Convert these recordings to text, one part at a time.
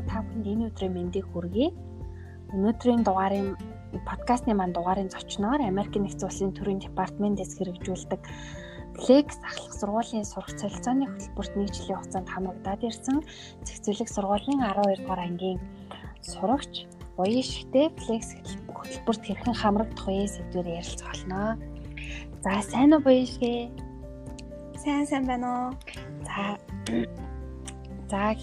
уу? Та бүхэнд энэ өдрийн мэндийг хүргэе. Өнөөдрийн дугаарын подкастны маань дугаарын зочноор Америк нэгдсэн улсын төрийн департаментээс хэрэгжүүлдэг Flex ахлах сургуулийн сурах солилцооны хөтөлбөрт нэг жилийн хугацаанд хамрагдаад ирсэн зохицуулах сургуулийн 12 дугаар ангийн сурагч Уяшигтэй Flex хөтөлбөрт хэрхэн хамрагдах вэ сэдвээр ярилцах болно. За сайн уу Буяшгээ? Сайн сайн байна уу? За За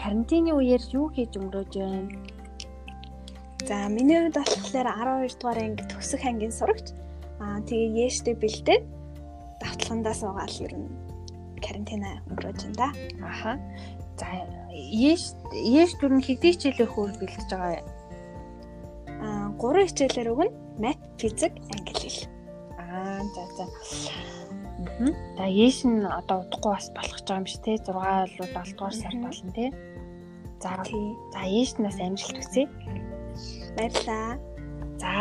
карантины үеэр юу хийж өнгөрөөж байна? За миний хувьд болохоор 12 дугаар анги төгсөх ангийн сурагч. Аа тэгээ яэштэй бэлдээд давталгандаа суугаал ер нь карантина өнгөрөөж байна да. Аха. За яэш яэш дүр нь хэдий хичээлээ хөөр бэлдэж байгаа юм? Аа 3 хичээлээр өгнө. Мат, физик, англи хэл. Аа за за. За ээш нь одоо удахгүй бас болох гэж байгаа юм шиг те 6 болоо 7 дугаар сард болно те. За за ээш нь бас амжилт хүсье. Баярлалаа. За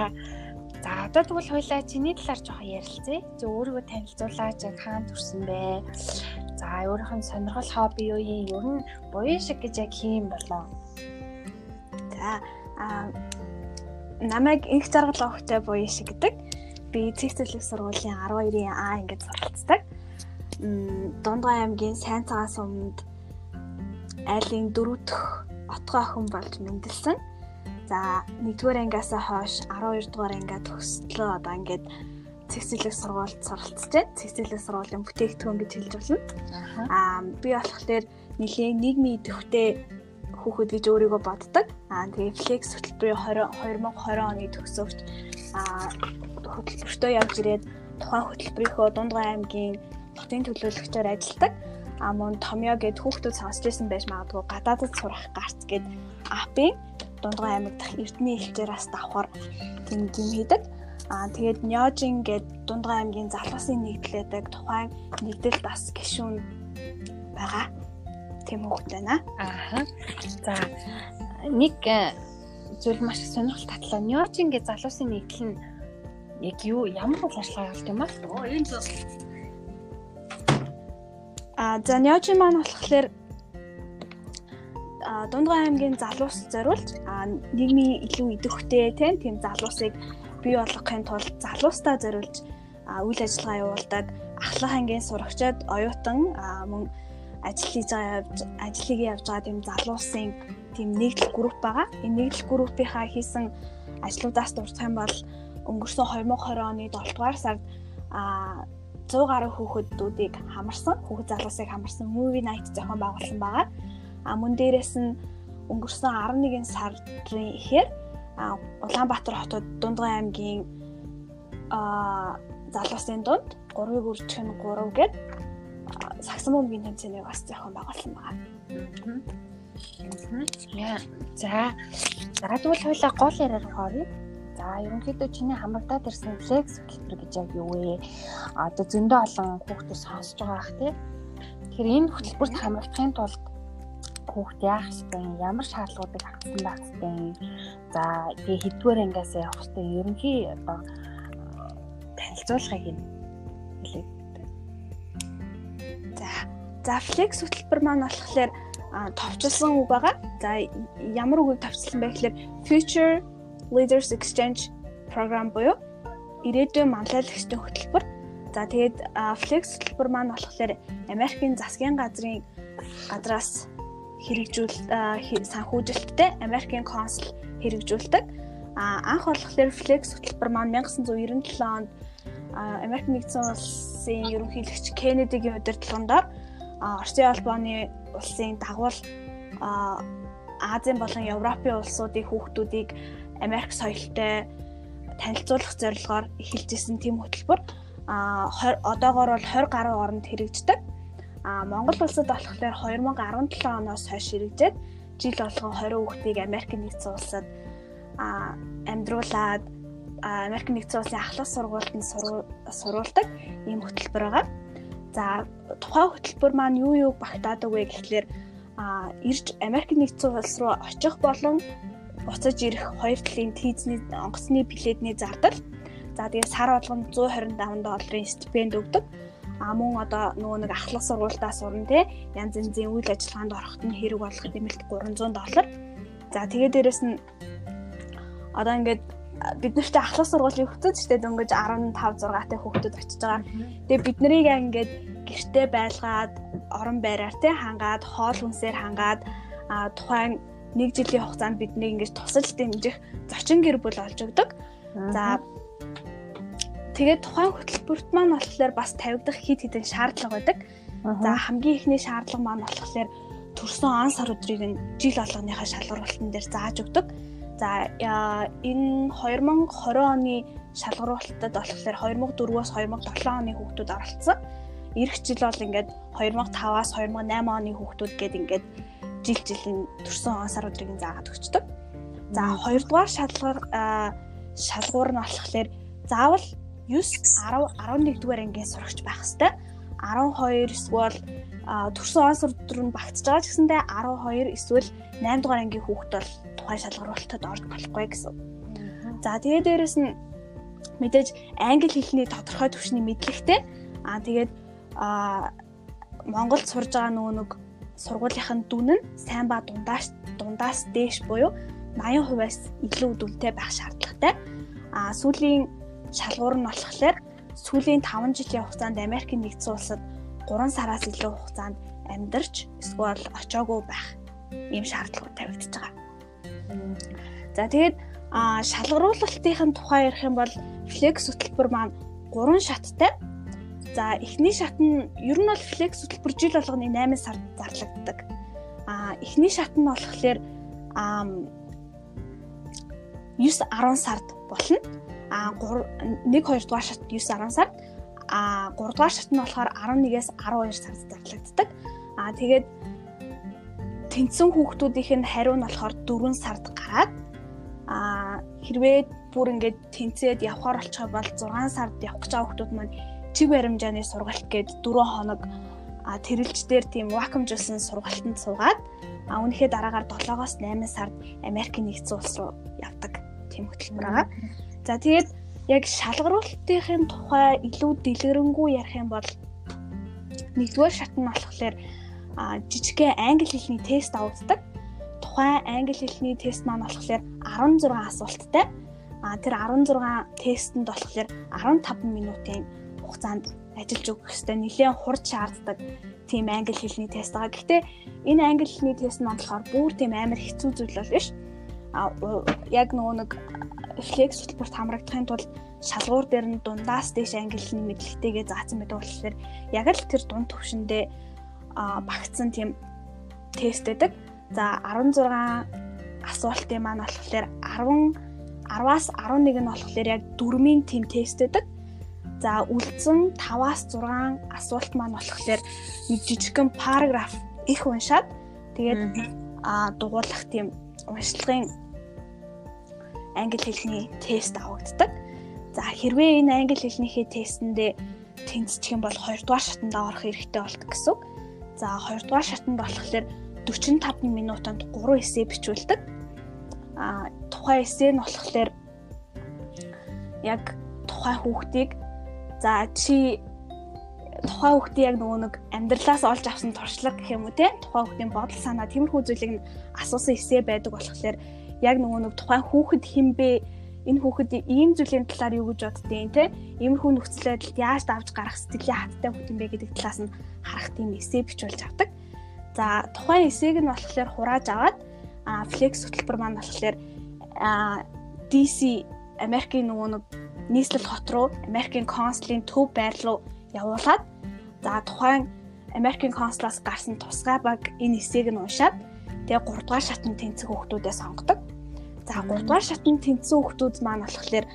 за одоо тэгвэл хоёлаа чиний талаар жоохон ярилцъя. Зөв өөрийгөө танилцуулаач хаана төрсөн бэ? За өөрийнх нь сонирхол хобби юу юм? Ер нь буян шиг гэж яг хийм болоо. За а намайг инх заргал огтой буян шиг гэдэг би цэгцлэг сургуулийн 12-ийн А ингээд суралцдаг. Дундгай аймгийн Сайн цагаас өмнөд айлын 4 дахь отгой охин болж мэндэлсэн. За 1-р ангиас хойш 12 дугаар ангиа төгслөө одоо ингээд цэгцлэг сургуульд суралцж байна. Цэгцлэг сургуулийн бүтээгдэхүүн гэж хэлж болно. Аа би болохоор нэлийн нийгмийн идэвхтэй хүүхэд гэж өөрийгөө боддог. Аа тэгээ Flex хөтөлбөрийн 2020 оны төгсөвч хөтөлбөртөө явж ирээд тухайн хөтөлбөрийнхөө Дундгай аймгийн хотын төлөөлөгчөөр ажилладаг. А мөн Томьёо гэд хүүхдүүд сонсч ирсэн байж магадгүй гадаадд сурах гарц гэд апын Дундгай аймаг дахь Эрдэнэ хэлчээрээс давхар тийм юм хийдэг. Аа тэгээд Нёжин гэд Дундгай аймгийн залуусын нэгдлээдэг тухайн нэгдэл бас гişүүн байгаа. Тийм хүүхэд байна. Аа. За нэг э, зүйл маш сонирхол татлаа. Нёжин гэд залуусын нэгдэл нь яг юу ямар үйл ажиллагаа явуулт юм аа? Оо энэ зөв. А за Нёжин маань болохоор а Дундгай аймгийн залуус зориулж а нийгмийн илүү идэвхтэй тийм залуусыг бий болгохын тулд залуустаа зориулж үйл ажиллагаа явуулдаг. Ахлах ангийн сурагчид оюутан мөн ажил хийж байгаа явж ажлыг явж байгаа тийм залуусын тийм нэгдэл групп байгаа. Энэ нэгдэл группийнхаа хийсэн ажлуудаас дурдах юм бол өнгөрсөн 2020 оны 7 дугаар сард а 100 гаруй хүүхэдүүдийг хамарсан, хүүхэд залуусыг хамарсан movie night зохион байгуулсан байгаа. А мөн дээрэс нь өнгөрсөн 11 сарын ихээр Улаанбаатар хотод Дундгай аймгийн а залуусын дунд 3-ыг үржих нь 3 гээд сагсан бөмбөгийн тэмцээнийг бас зохион байгуулсан байгаа. За. За тэгвэл хоёлаа гол яриа руу оръё. За ерөнхийдөө чиний хамрагдаад ирсэн флекс хөтөлбөр гэж яг юу вэ? Одоо зөндөө олон хүүхдүүд сонсож байгаа ах тий. Тэгэхээр энэ хөтөлбөрт хамрагдахын тулд хүүхд яах юм? Ямар шаардлагуудыг хангасан байх юм? За тэгээ хэдвэр ангиас явах ёстой ерөнхий одоо танилцуулгыг хэлээ. За за флекс хөтөлбөр маань болохоор товчлсон байгаа. За ямар үгийг товчлсон бэ гэхээр future Leaders Exchange програм буюу ирээдүйн манлайлагчдын хөтөлбөр. За тэгээд Flex хөтөлбөр маань болохоор Америкийн засгийн газрын гадраас хэрэгжүүл санхүүжилттэй Америкийн консул хэрэгжүүлдэг. А анх болохоор Flex хөтөлбөр маань 1997 онд Америк нэгдсэн улсын ерөнхийлөгч Кеннедигийн удирдлагаар Оросын албаны улсын дагуул Азийн болон Европын улсуудын хүүхдүүдийг Америк соёлтой танилцуулах зорилгоор эхэлжсэн тийм хөтөлбөр а одоогоор бол 20 гаруй оронд хэрэгждэг. А Монгол улсад болохоор 2017 оноос хойш хэрэгжээд жил болгон 20 хүүхдийг Америк нэгдсэн улсад а амьдруулад Америк нэгдсэн улсын ахлах сургуульд нь сурулдаг ийм хөтөлбөр байгаа. За тухайн хөтөлбөр маань юу юу багтаадаг вэ гэхлээр а ирж Америк нэгдсэн улс руу очих болон буцаж ирэх хоёр талын тийзний онгоцны билетний зардал. За тэгээ сар болгонд 125 долларын стипенд өгдөг. а мөн одоо нөгөө нэг ахлах сургуультаа сурна те янз янзын үйл ажиллагаанд ороход нь хэрэг болох нэмэлт 300 доллар. За тэгээ дээрэс нь одоо ингээд бид нарт ахлах сургуулийн хүүхдүүд ч гэдэг дөнгөж 15 6 тай хүүхдүүд очиж байгаа. Тэгээ бид нарыг ингээд гэртээ байлгаад орон байраар те хангаад хоол хүнсээр хангаад тухайн нэг жилийн хугацаанд бидний ингэж тусалж дэмжих зочин гэр бүл олж өгдөг. За тэгээд тухайн хөтөлбөрт маань болохоор бас тавигдах хит хитэн шаардлага байдаг. За хамгийн ихний шаардлага маань болохоор төрсөн он сар өдрийг нь жил болгоныхаа шалгуулалтан дээр зааж өгдөг. За энэ 2020 оны шалгуулалтад болохоор 2004-өөс 2007 оны хүүхдүүд оролцсон. Ирэх жил бол ингээд 2005-аас 2008 оны хүүхдүүд гээд ингээд жил жилийн төрсөн он сар өдрийг заагаад өгчдөг. За хоёрдугаар шалгуур шалгуур нь болохоор заавал 9 10 11 дугаар ангиас сурагч байх хэвээр 12 эсвэл төрсөн он сар өдөр нь багтж байгаа ч гэсэндээ 12 эсвэл 8 дугаар ангийн хүүхэд бол тухайн шалгуулалтад орж болохгүй гэсэн. За тэгээ дээрэс нь мэдээж англи хэлний тодорхой түвшний мэдлэгтэй аа тэгээд аа Монголд сурж байгаа нөгөө нэг сургуулийнх нь дүн нь сайн ба дундаас дундаас дээш буюу 80%-аас илүү дүнтэй байх шаардлагатай. Аа сүүлийн шалгуур нь болохоор сүүлийн 5 жилийн хугацаанд Америкийн нэгдсэн улсад 3 сараас илүү хугацаанд амьдарч эсвэл очоогүй байх ийм шаардлагууд тавигдчихж байгаа. За тэгээд шалгаруулалтын тухай ярих юм бол флекс хөтөлбөр маань 3 шаттай. За эхний шат нь ер нь бол флекс хөтөлбөр жил болгоны 8 сард зарлагддаг. А эхний шат нь болохоор 9 10 сард болно. А 1 2 дугаар шат 9 10 сард а 3 дугаар шат нь болохоор 11-ээс 12 сард зарлагддаг. А тэгээд тэнцсэн хүүхдүүдийнх нь хариу нь болохоор 4 сард гараад а хэрвээ бүр ингээд тэнцээд явхаар болчихоо бол 6 сард явах гэж байгаа хүүхдүүд маань чиг баримжааны сургалт гээд 4 хоног тэрэлждэр тийм вакуумжуулсан сургалтанд суугаад а үнэхээр дараагаар 7-оос 8 сард Америкийн нэгдсэн улс руу явдаг тийм хөтөлбөр байгаа. За тэгээд яг шалгаруулалтын тухай илүү дэлгэрэнгүй ярих юм бол нэгдүгээр шат нь болохоор жижигхэн англи хэлний тест авагддаг. Тухайн англи хэлний тест маань болохоор 16 асуулттай. А тэр 16 тестэнд болохоор 15 минутын хугацаанд ажиллаж өгөх хэрэгтэй. Нилээн хурд шаарддаг тийм англи хэлний тест байгаа. Гэхдээ энэ англи хэлний тест маань болохоор бүр тийм амар хэцүү зүйл бол биш. А яг нөгөө нэг флекс хөтөлбөрт хамрагдахын тулд шалгуур дээр нь дундаас дээш англи хэлний мэдлэгтэйгээ заасан байдаг болохоор яг л тэр дунд төвшөндөө багтсан тийм тест байдаг. За 16 асуултын маань болохоор 10 10-аас 11 нь болохоор яг дөрмийн тийм тест байдаг. За үлдсэн 5-аас 6 асуулт маань болохоор нэг жижигхэн параграф их уншаад тэгээд а дугуулах тийм уншлагын англи хэлний тест авагддаг. За хэрвээ энэ англи хэлнийхээ тестэндээ тэнцчих юм бол 2 дугаар шатанда орох хэрэгтэй болдог гэсэн үг. За 2 дугаар шатанд болохоор 45 минутанд 3 эссе бичүүлдэг. А тухайн эссе нь болохоор яг тухайн хүүхдийг за чи тухайн хүүхдийн яг нөгөө нэг амьдралаас олж авсан туршлага гэх юм уу те тухайн хүүхдийн бодол санаа тиймэрхүү зүйлийг асуусан эссе байдаг болохоор яг нөгөө нэг тухайн хүүхэд хинбэ энэ хүүхэд ийм зүйлийн талаар юу гэж боддیں۔ те иймэрхүү нөхцөл байдалд яаж давж гарах сэтгэлийн хаттай хүүхэн бэ гэдэг талаас нь харах тийм эссе бичүүлж авдаг. За тухайн эссег нь болохоор хурааж аваад флекс хөтөлбөр маань болохоор DC Америкийн нөгөө нэг нийслэл хот руу Америкийн консулын төв байр руу явуулаад за тухайн Америкийн консулаас гарсан тусгай баг энэ эссег нь уншаад тэгээ 3 дугаар шатнд тэнцэх хүүхдүүдээ сонгодог. За 3 дугаар шатнд тэнцсэн хүүхдүүд маань болохоор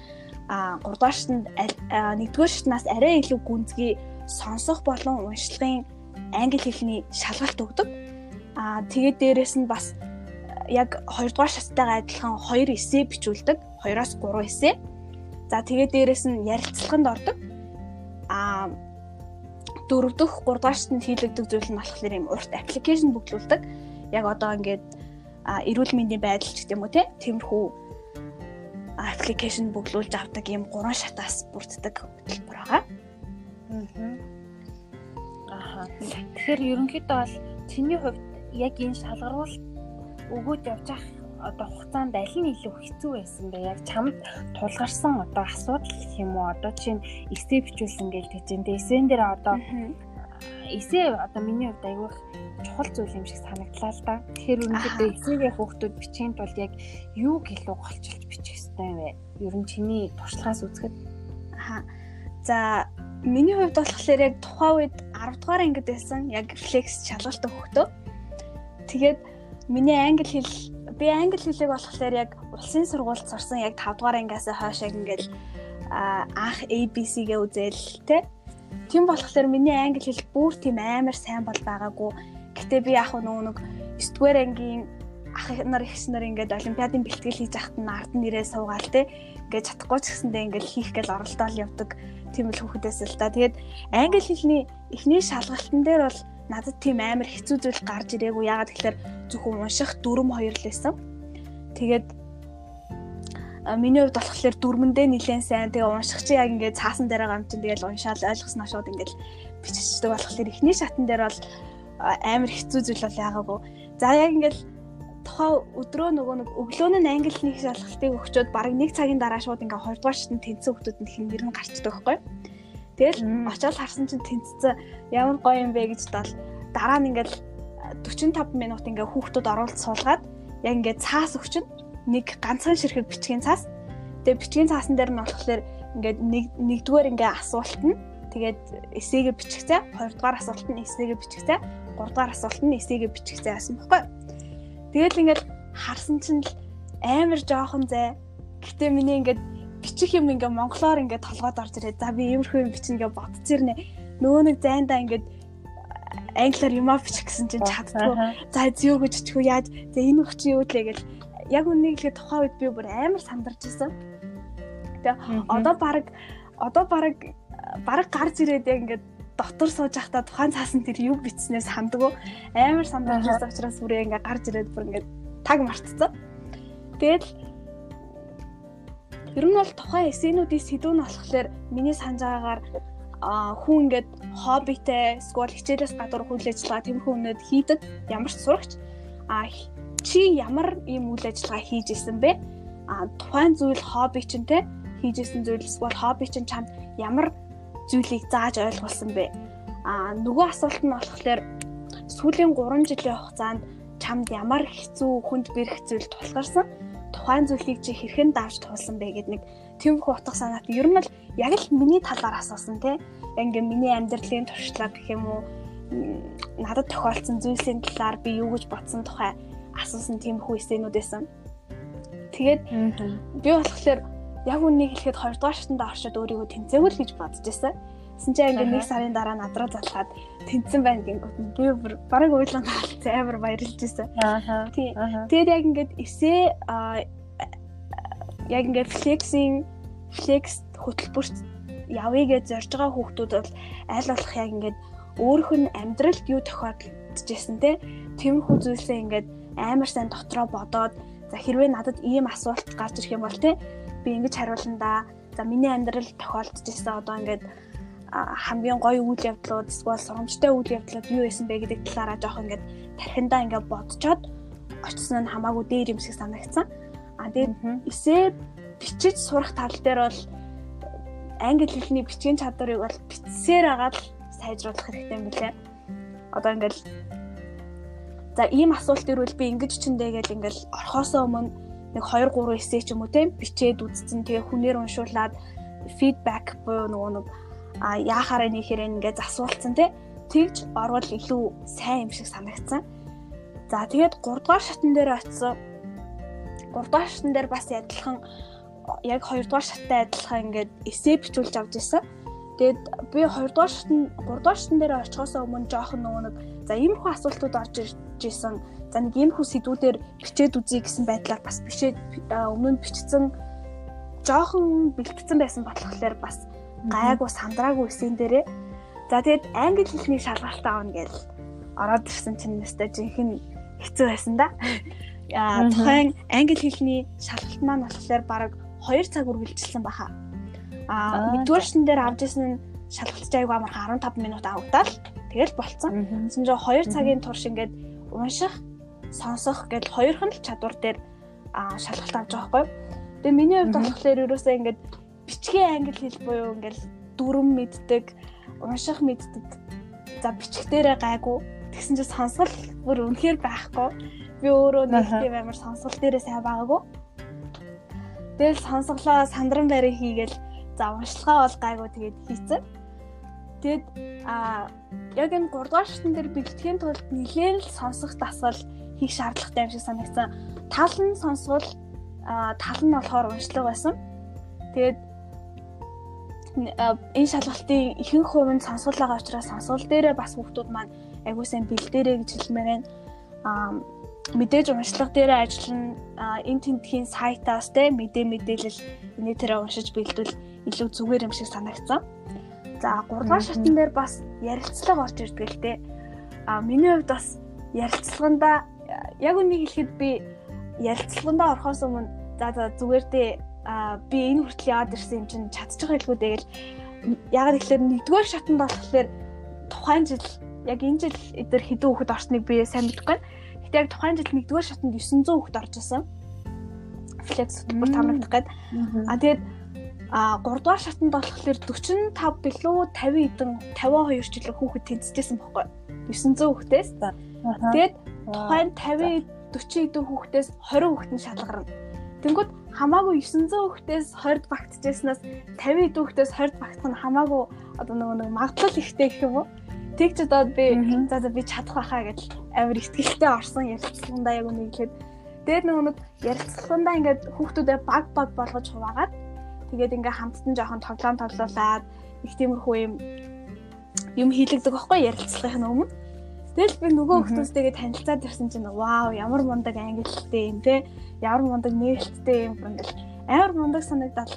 а 3 дугаар шатнд 1-р шатнаас арай илүү гүнзгий сонсох болон уншлагын англи хэлний шалгалт өгдөг. А тэгээд дээрэс нь бас яг 2 дугаар шаттайгаа адилхан 2 эссе бичүүлдэг. 2-оос 3 эссе. За тэгээд дээрэс нь ярилцлаганд ордог. А дөрөв дөх 3 дугаар шатнд хийлэгдэх зүйл нь болохоор юм урт аппликейшн бүглүүлдэг. Яг одоо ингээд эрүүл мэндийн байдал ч гэдэг юм уу тиймэрхүү аппликейшн бүглүүлж авдаг ийм гурван шатаас бүрддэг хөтөлбөр байгаа. Тэгэхээр ерөнхийдөө бол чиний хувьд яг энэ шалгаруулалт өгөөд явж ах одоо хугацаанд аль нь илүү хэцүү байсан бэ? Яг чамд тулгарсан одоо асуудал юм уу? Одоо чинь эсээ бичүүлсэн гэж. Тэгээ эсэн дээр одоо эсээ одоо миний хувьд айгүй чухал зүйл юм шиг санагдлаа л да. Тэгэхээр өнөөдөр эсээгээ хүүхдүүд бичих тулд яг юу гэлөө голчилж бичих хэрэгтэй вэ? Ер нь чиний туршлагаас үзэхэд аа за миний хувьд болохоор яг тухайн үед 10 дугаар ангид байсан яг флекс шалгалт өгөхдөө тэгээд миний англи хэл би англи хэлийг болохоор яг улсын сургуульд сурсан яг 5 дугаар ангиас хойш яг ингээл анх ABC-гээ үзэл те. Тийм болохоор миний англи хэл бүр тийм амар сайн бол байгаагүй. Гэтэ би яг нөгөө нэг 9 дугаар ангийн ах нар ихс нар ингээд олимпиадын бэлтгэл хийж ахт нь ард нь ирээ суугаал те. Ингээд чадахгүй ч гэсэндээ ингээд хийх гээл оролдоол явдаг тийм л хүүхдээс л та. Тэгээд англи хэлний эхний шалгалтын дээр бол надад тийм амар хэцүү зүйл гарч ирээгүй. Ягаад гэхээр зөвхөн унших дүрм хоёр л байсан. Тэгээд миний хувьд болохоор дүрмэндээ нэлээд сайн. Тэгээ унших чи яг ингээд цаасан дээр байгаа юм чинь тэгэл уншаал ойлгосноо шууд ингээд биччихдэг болохоор эхний шатн дээр бол амар хэцүү зүйл бол яагаагүй. За яг ингээд тухайн өдрөө нөгөө нэг өглөө нь англи хэлний шалгалтыг өгчөөд бараг нэг цагийн дараа шууд ингээ 2 дугаар шатнд тэнцсэн хүмүүсд нь хин нэр нь гарчдаг байхгүй. Тэгэл очиод харсан чинь тэнцсэн ямар гоё юм бэ гэж дал дараа нь ингээл 45 минут ингээ хүүхдүүд оруулж суулгаад яг ингээ цаас өгчин нэг ганцхан ширхэг бичгийн цаас. Тэгээ бичгийн цаасан дээр нь болохоор ингээд нэг нэгдүгээр ингээ асуулт нь тэгээд эсээгээ бичгцээ, хоёрдугаар асуулт нь эсээгээ бичгцээ, гуравдугаар асуулт нь эсээгээ бичгцээ гэсэн баггүй. Тэгэл ингээд харсан чинь л амар жоохон зай. Гэтэ миний ингээд бичих юм ингээ монголоор ингээ толгойд орж ирээ. За би иймэрхүү юм бичнэ гэж бодчихэрнэ. Нөгөө нэг зайндаа ингээд англиар юмаа бичих гэсэн чинь чаддгүй. За зөө гэж чичгүй яаж за энэ өгч юу лээ гэл яг үнийг хэлэхэд тухайн үед би бүр амар сандарч ирсэн. Тэгээ одоо баг одоо баг баг гарч ирээд яг ингээд дотор сууж байхдаа тухайн цаасан тэр юу бичснээс ханддаг амар сандарч ирсэн учраас бүр ингээд гарч ирээд бүр ингээд таг мартцсан. Тэгэл ер нь бол тухайн эсэнүүдийн сэдв нь болохоор миний санаж байгаагаар хүн ингээд хоббитэй эсвэл хичээлээс гадуур үйл ажиллагаа тэмхүү өнөд хийдэг ямар ч сурагч а чи ямар ийм үйл ажиллагаа хийж исэн бэ? А тухайн зүйл хобби чинь те хийж исэн зүйл эсвэл хобби чинь чамд ямар зүйлийг зааж ойлгуулсан бэ? А нөгөө асуулт нь болохоор сүүлийн 3 жилийн хугацаанд чамд ямар хэцүү хүнд бэрх зүйл тулгарсан? Тухайн зүйлийг чи хэрхэн давж туулсан бэ гэд нэг тиймэрхүү утга санаат ер нь л яг л миний талаар асуусан те ингээ миний амьдралын туршлага гэх юм уу надад тохиолдсон зүйлсийн талаар би юу гэж бодсон тухай асуусан тиймэрхүү эсэнүүд байсан. Тэгээд би болохоор яг үнийг хэлэхэд 2 дугаар шатанд оршоод өөрийгөө тэнцээгүй л гэж бодож байсан. Тэсэн чинь ингээ нэг сарын дараа надраа залхаад тэнцсэн байна гингүүт би бүр бараг ойлон хаалт амар баярлж байсан. Тэгээд яг ингээд эсээ яг ингээд флексинг флекс хөтөлбөрт явъя гэж зорж байгаа хүүхдүүд бол аль болох яг ингээд өөрөх нь амьдралд юу тохиолдчихсэн те? Тиймэрхүү зүйлсээ ингээд амар сайн дотроо бодоод за хэрвээ надад ийм асуулт гарч ирэх юм бол те би ингэж хариулна да. За миний амьдрал тохиолдчихсан одоо ингээд хамгийн гоё үйл явдлууд эсвэл сурамжтай үйл явдлууд юу байсан бэ гэдэг талаараа жоох ингээд тархиндаа ингээд бодцоод очсон нь хамаагүй дээр юм шиг санагдсан. А тэгээд эсээ бичиж сурах тал дээр бол англи хэлний бичгийн чадварыг бол бичсээр агаад сайжруулах хэрэгтэй юм билээ. Одоо ингээл за ийм асуулт ирвэл би ингэж чиндээ гэл ингээл орхосоо өмнө нэг 2 3 эссе ч юм уу тийм бичээд үзсэн. Тэгээ хүнээр уншуулад фидбек буюу нөгөө нэг а яахаараа нэхэрээ ингээд асуулцсан тий тэгж орвол илүү сайн юм шиг санагдсан. За тэгээд 3 дугаар шатн дээр очисон 3 дугаар шатн дээр бас адилхан яг 2 дугаар шаттай адилхан ингээд эссе бичүүлж авч ирсэн. Тэгээд би 2 дугаар шатн 3 дугаар шатн дээр очихоос өмнө жоохон нөгөө нэг за иймэрхүү асуултууд орж ирж исэн. За нэг иймэрхүү сэдвүүдээр бичээд үзье гэсэн байдлаар бас бичээд өмнө нь бичсэн жоохон бэлтгэсэн байсан болохоор бас гайгүй сандраагүй эсэн дээрээ. За тэгээд англи хэлний шалгалт аавна гэж ороод ирсэн чинь нэстэ жинхэнэ хэцүү байсан да. Аа тухайн англи хэлний шалгалт маань болохоор баг 2 цаг үргэлжилсэн баха. Аа нэгдүгээр шин дээр авч исэн шалгалт айгу амар 15 минут авагдаад Тэгэл болцсон. Тэгсэн чинь 2 цагийн турш ингээд унших, сонсох гэдэл хоёрхан л чадвар дээр шалгалт авч байгаа байхгүй. Тэгээ миний хувьд болохоор ерөөсөө ингээд бичгийн англи хэл буюу ингээд дүрм мэддэг, унших мэддэг. За бичгтэрээ гайгүй. Тэгсэн чинь сонсгол бүр үнэхээр байхгүй. Би өөрөө нэг тийм амар сонсгол дээрээ сайн байгаагүй. Тэгэл сонсголоо сандран барай хийгээл за уншлагаа бол гайгүй тэгээд хийцэн. Тэгэд а яг энэ 3 дугаар шатн дээр бэлтгэхийн тулд нэлээд л сонсох дасгал хийх шаардлагатай юм шиг санагдсан. Тал нь сонсвол тал нь болохоор уншлага байсан. Тэгээд энэ шалгалтын ихэнх хувь нь сонсгол байгаа учраас сонсгол дээрээ бас хүмүүс маань агүй сайн бэлдээрэй гэж хэлмээр байна. Аа мэдээж уншлага дээрээ ажиллана энэ тентхийн сайтаас те мэдээ мэдээлэл эний тэрэ уншиж бэлдвэл илүү зүгээр юм шиг санагдсан. За 3 дугаар шатн дээр бас ярилцлага орж ирдэг л те. А миний хувьд бас ярилцлаганда яг үнийг хэлэхэд би ярилцлагандаа орохоос өмнө за за зүгээр дээ би энэ хүртэл яваад ирсэн юм чинь чадчих байлгүй дээ гэл ягаад гэхээр нэгдүгээр шатанд болохоор тухайн жил яг энэ жил эдгээр хэдэн хүүхэд орсныг би сайн мэдэхгүй. Гэтэ яг тухайн жил нэгдүгээр шатанд 900 хүүхэд орж исэн. Flex хөтөлбөр таамаглах гээд. А тэгээд а 3 дугаар шатанд болохоор 45 билүү 50 эдэн 52 жилийн хүүхэд тэнцэжсэн байхгүй. 900 хүүхдээс. Тэгээд тухайн 50 40 эдэн хүүхдээс 20 хүүхэд нь шалгарна. Тэнгүүд хамаагүй 900 хүүхдээс 20-д багтжсэнээс 50 эдэн хүүхдээс 20-д багтах нь хамаагүй одоо нөгөө нэг магадлал ихтэй гэх юм уу? Тэг ч одоо би за за би чадах байхаа гэж амар ихтгэлтэй орсон ярилцлагандаа яг үнийг хэлээд тэгээд нөгөө нэг ярилцлагандаа ингээд хүүхдүүдээ баг баг болгож хуваагаад тэгээд ингээ хамтдан жоохон тоглоом тоглоулаад их тиймэрхүү юм юм хийлэгдэг байхгүй ярилцлагын өмнө Тэгэл би нөгөө хүмүүстэйгээ танилцаад ирсэн чинь вау ямар мундаг ангилалтай юм те ямар мундаг нээлттэй юм ингээл амар мундаг санагдал.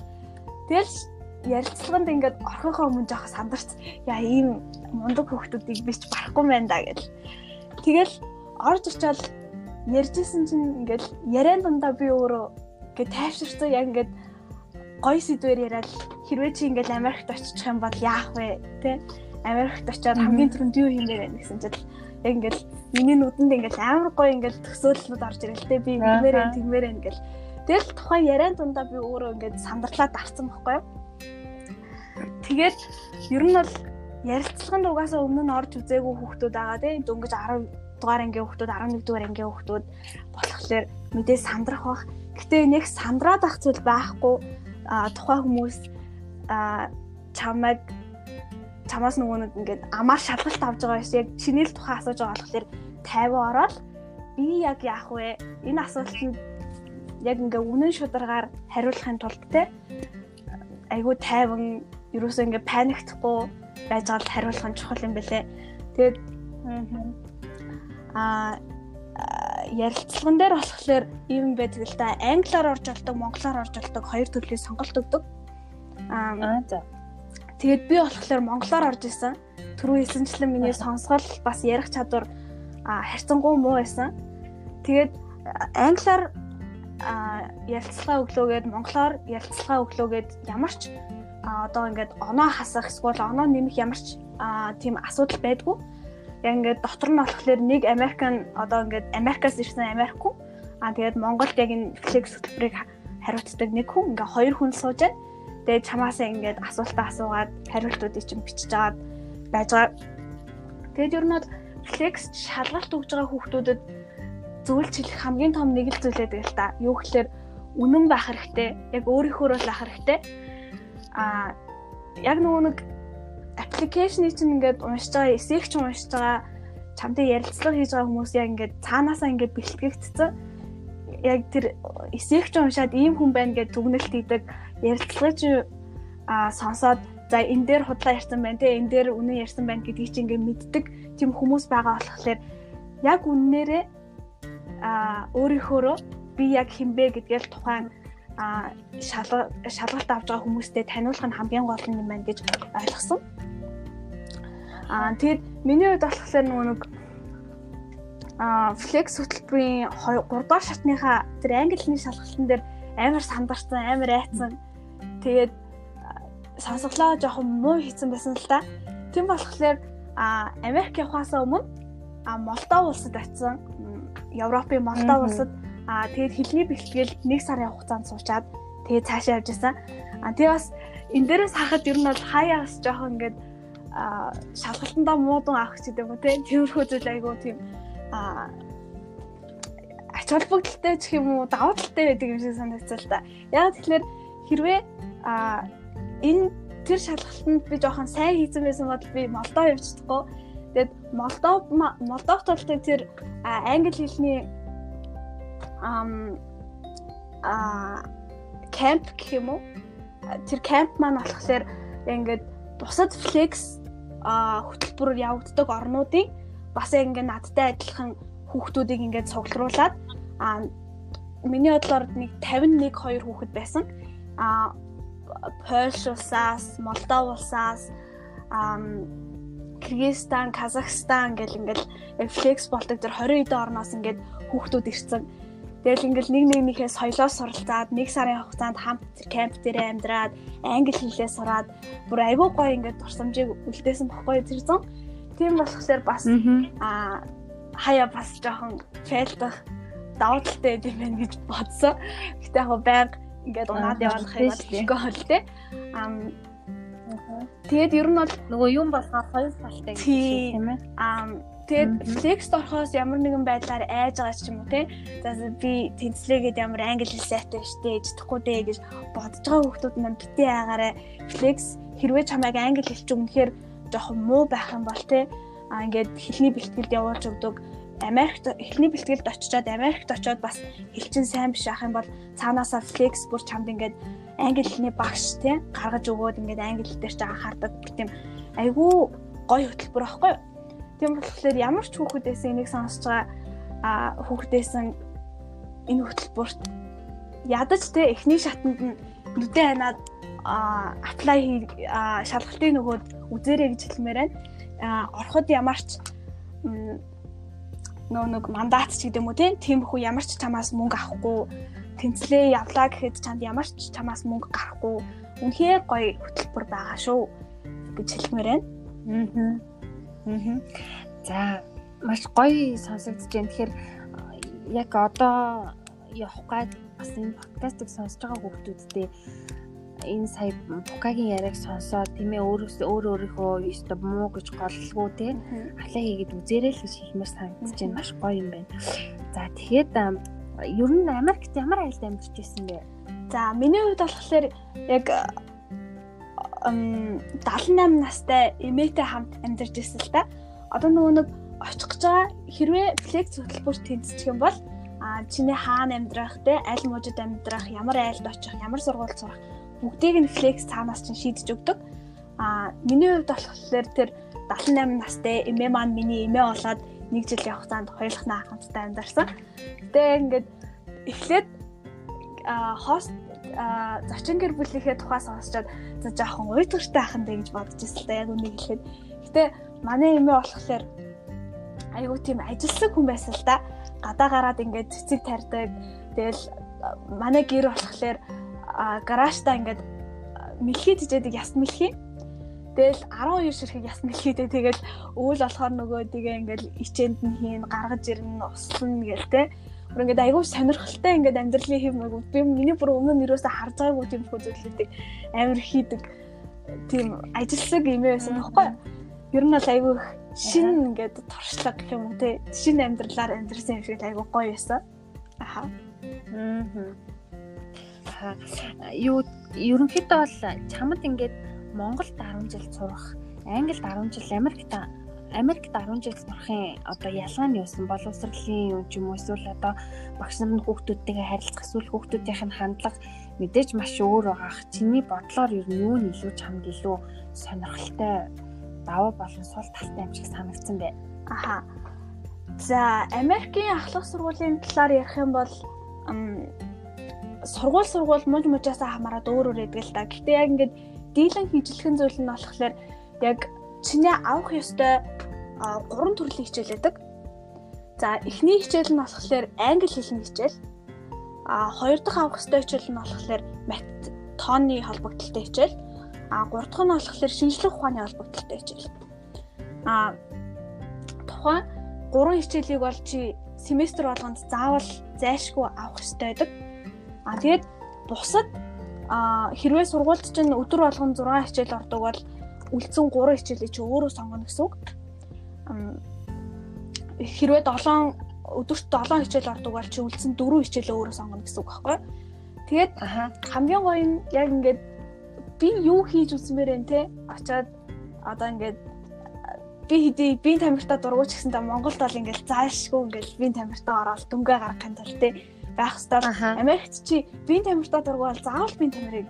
Тэгэл ярилцлаганд ингээд орхихоо өмнө жоох сандарч яа ийм мундаг хүмүүсийг би ч барахгүй байна да гэл. Тэгэл орж очиад ярьжсэн чинь ингээд яриан дундаа би өөрөө ингээд тайвширсан яг ингээд гой сэдвэр яриад хэрвээ чи ингээд Америкт очих юм бол яах вэ те Америкт очиод хамгийн түрүүнд юу хиймээр байна гэсэн чинь яг ингээл миний нүдэнд ингээл амар гоё ингээл төсөөллүүд орж ирэл тэ. Би ингэмээр энэ тэгмээр энэ гэл тэгэл тухайн яриан дундаа би өөрөө ингээд сандралаад авцсан байхгүй юу? Тэгээд ер нь бол ярилцлаганд угаасаа өмнө нь орж үзээгүй хүүхдүүд байгаа тийм дөнгөж 10 дугаар ангийн хүүхдүүд 11 дугаар ангийн хүүхдүүд болохоор мэдээ сандрах бах. Гэтэ нэг сандраад ах зүйл байхгүй тухайн хүмүүс чамайг чамаас нөгөө нэг ингээд амаар шалгалт авч байгаа биш яг чиний л тухайн асууж байгаа болохоор 50 ороод би яг яах вэ? Энэ асуултанд яг ингээ үнэн шударгаар хариулахын тулд те айгүй тайван ерөөсөө ингээ паниктахгүй байж байгаа л хариулах нь чухал юм бэлээ. Тэгээд аа ярилцлаган дээр болохоор ийм байдаг л да. Англиар орж болдог, монголоор орж болдог хоёр төрлийн сонголт өгдөг. Аа за. Тэгээд би болохоор монголоор орж исэн. Түрүү хэлсэнчлэн миний сонсгол бас ярих чадвар харьцангуй муу байсан. Тэгээд англиар ярилцлага өглөөгээд монголоор ярилцлага өглөөгээд ямарч одоо ингээд оноо хасах эсвэл оноо нэмэх ямарч тийм асуудал байдгүй. Яг ингээд дотор нь болохоор нэг Американ одоо ингээд Америкаас ирсэн Америк хүн аа тэгээд Монголд яг энэ флекс хөтөлбөрийг хариуцдаг нэг хүн ингээ хоёр хүн сууж байна. Тэгээд чамаасаа ингээд асуултаа асуугаад хариултуудыг чинь бичиж аваад байж байгаа. Тэгээд ер нь бол флекс шалгалт өгж байгаа хүүхдүүдэд зөвлөж хэлэх хамгийн том нэг л зүйлээ тэгэл та. Юу гэхээр үнэн байх хэрэгтэй. Яг өөрийнхөө л байх хэрэгтэй. Аа яг нөгөө нэг аппликейшнийг чинь ингээд уншиж байгаа, эсэх ч уншиж байгаа, чамтай ярилцлага хийж байгаа хүмүүс яг ингээд цаанаасаа ингээд бэлтгэгдсэн. Яг тэр эсэх ч уншаад ийм хүн байна гэж дүгнэлт хийдэг ярилцлагыг чи а сонсоод за энэ дээр худлаа ярьсан байна те энэ дээр үнэн ярьсан байна гэдгийг чи ингээд мэддэг тийм хүмүүс байгаа болохоор яг үннээрээ а өөрийнхөөрөө би яг хинбэ гэдгээл тухайн а шалгалт авч байгаа хүмүүстэй таниулах нь хамгийн гол юм байна гэж ойлгосон. Аа тэгэд миний хувьд болохоор нөгөө нэг а флекс хөтөлбөрийн 3 дугаар шатныхаа тэр англи хэлний шалгалтын дээр амар сандарсан, амар айцсан Тэгээд сонсголоо жоохон муу хийсэн байсан л та. Тэм болохоор а Америк явахаас өмнө а Молдов улсад очисон. Европын Молдов улсад а тэгээд хэлний бэлтгэл 1 сарын хугацаанд суучаад тэгээд цаашаа явж исэн. А тэгээд бас энэ дээрээс харахад ер нь бол хаяа бас жоохон ингээд а шалгалтандаа муудан авах ч гэдэг юм те тэрхүү зүйл айгуу тийм а ач холбогдолтой гэх юм уу давуу талтай байдаг юм шиг санагдсан л та. Яг тэгэхээр хэрвээ а энэ тэр шалгалтанд би жоохон сайн хийсэн байсан бол би Молдов явж чадахгүй. Тэгэд Молдов Молдовт бол тэр англи хэлний ам а кемп гэх юм уу? Тэр кемп маань болохоор ингээд бусад флекс а хөтөлбөрөөр явагддаг орнуудын бас ингээд надтай адилхан хүүхдүүдийг ингээд цуглуулад а миний бодлоор нэг 51 2 хүүхэд байсан. А Польш улсаас, Молдов улсаас, Кыргызстан, Казахстан гэл ингээл флекс болдог тэр 20 эдэн орноос ингээд хүүхдүүд ирсэн. Тэгэл ингээл нэг нэг нэхээ соёлоо суралцаад нэг сарын хугацаанд хамт кемп дээр амьдраад англи хэлээ сураад бүр айгүй гоё ингээд турсамжийг үлдээсэн бохгүй тэр зам. Тийм болохоор бас аа хаяа бас жоохон фейлдах давуу талтай юм байна гэж бодсон. Гэтэ яг байнга ингээд унаад явах юм болчихгоо хөл тээ. Ам Тэгээд ер нь бол нөгөө юм болгоо хоёр талтай гэх юм тийм ээ. Ам Тэгээд флекст орохоос ямар нэгэн байдлаар айж байгаа ч юм уу те. За би тэнцлээгээд ямар англи хэл сайтай штэ чадахгүй дээ гэж бодож байгаа хүмүүс маань битээ агаараа флекс хэрвээ чамайг англи хэлч өмнөхөр жоохон муу байх юм бол те. А ингээд хэлний бэлтгэлд явуулж өгдөг. Америкт эхний бэлтгэлд очичоод Америкт очиод бас хэлчин сайн биш ах юм бол цаанаасаа флекс бүр чамд ингээд англи хэлний багш те гаргаж өгөөд ингээд англи хэл дээр ч анхаардаг тийм айгүй гоё хөтөлбөр аахгүй юу? Тийм болохоор ямар ч хүүхдээс энийг сонсож байгаа а хүүхдээсэн энэ хөтөлбөрт ядаж те эхний шатанд нь нүдэн ханаад аплай шалгалтын нөгөөд үзээрэй гэж хэлмээр байна. Ороход ямарч нөө нэг мандат ч гэдэг юм уу тийм хүү ямар ч чамаас мөнгө авахгүй тэнцлээ явлаа гэхэд чанд ямар ч чамаас мөнгө гарахгүй үнэхээр гоё хөтөлбөр байгаа шүү гэж хэлмээр байна. Аа. Аа. За маш гоё сонсогдож байна. Тэгэхээр яг одоо явах гад бас энэ подкастыг сонсож байгаа хүмүүстээ энэ сая Букагийн яриаг сонсоод тийм ээ өөрөөс өөр өөрийнхөө ёстой муу гэж голлгүй те халаа хийгээд үзээрэй л гэж хэлмээр санагдаж байна. Маш гоё юм байна. За тэгэхэд ер нь Америкт ямар айлд амьдарч ирсэн бэ? За миний хувьд болохоор яг 78 настай эмээтэй хамт амьдарч ирсэн л та. Одоо нөгөө нэг очих гэж байгаа хэрвээ флекс хөтөлбөрт тэнцчих юм бол а чиний хаана амьдрах те аль мужид амьдрах ямар айлд очих ямар сургуульд сурах бүгдийг нь флекс цаанаас чинь шийдэж өгдөг. А миний хувьд болохоор тэр 78 настай эмээ маань миний эмээ болоод нэг жилийн хугацаанд хоёулахнаа хамтдаа амьдарсан. Гэтэ ингээд эхлээд хост зочин гэр бүлийнхээ тухай сонсчоод за жоохон уйдгартай ахын дээ гэж бодож ирсэн л да яг үнийг хэлэхэд. Гэтэ манай эмээ болохоор айгуу тийм ажилсан хүн байсан л да. Гадаа гараад ингээд цэцэг тарьдаг. Тэгэл манай гэр болохоор гараажтаа ингээд мэлхий тижээдэг яс мэлхий. Тэгэл 12 ширхэг яс мэлхийдээ тэгэл өвөл болохоор нөгөө тэгээ ингээд ичээнд нь хийн гаргаж ирнэ услна гээл те бүр ингээд айгүй сонирхолтой ингээд амьдралын хэв маяг би миний бүр өмнө нь юусаа харж байгаагүй тийм хөдөлгөөтэй амар хийдэг тийм ажилсаг юм байсан тоххой. Ер нь бол айгүй шин ингээд туршлага гэх юм уу те шин амьдралаар амьдрсан юм шиг айгүй гоё байсан. Аха. Аа. Юу ерөнхийдөө бол чамд ингээд Монголд 10 жил сурах, Англид 10 жил, Америкт Америкт 10 жил сурахын одоо ялгаа нь юусан боловсролын юм ч юм уу эсвэл одоо багш нар нь хүүхдүүдтэйгээ харилцах эсвэл хүүхдүүдийнх нь хандлага мэдээж маш өөр байгаах. Чиний бодлоор ер нь юу нь илүү чамд илүү сонирхолтой даваа болон сул талтай юм шиг санагдсан бэ? Аха. За, Америкийн ахлах сургуулийн талаар ярих юм бол сургууль сургууль муж мужаасаа хамаарат өөр өөр байдаг л та. Гэхдээ яг ингээд дийлэн хийжлэхэн зүйл нь болохоор яг чиний авах ёстой гурван төрлийн хичээл байдаг. За эхний хичээл нь болохоор англи хэлний хичээл. А хоёр дахь авах ёстой хичээл нь болохоор мат тооны холбогдлолтой хичээл. А гурав дахь нь болохоор шинжлэх ухааны холбогдлолтой хичээл. а тухайн гурван хичээлийг бол чи семестр болгонд заавал зайлшгүй авах хэрэгтэй байдаг. А тэгээд бусад а хэрвээ сургуульд чинь өдөр болгон 6 хичээл ордог бол үлдсэн 3 хичээлийг чи өөрөө сонгоно гэсэн үг. Хэрвээ 7 өдөрт 7 хичээл ордог бол чи үлдсэн 4 хичээлээ өөрөө сонгоно гэсэн үг байхгүй. Тэгээд хамгийн гоё нь яг ингээд би юу хийж үзмээр энэ те очоод одоо ингээд би хэдий би тамиртаа дургуйч гэсэн та Монголд бол ингээл заашгүй ингээл би тамиртаа ороод дүнгээ гаргахын тулд те байх хэвээр Америкт чи би тамиртаа дургуй бол заавал би тамирыг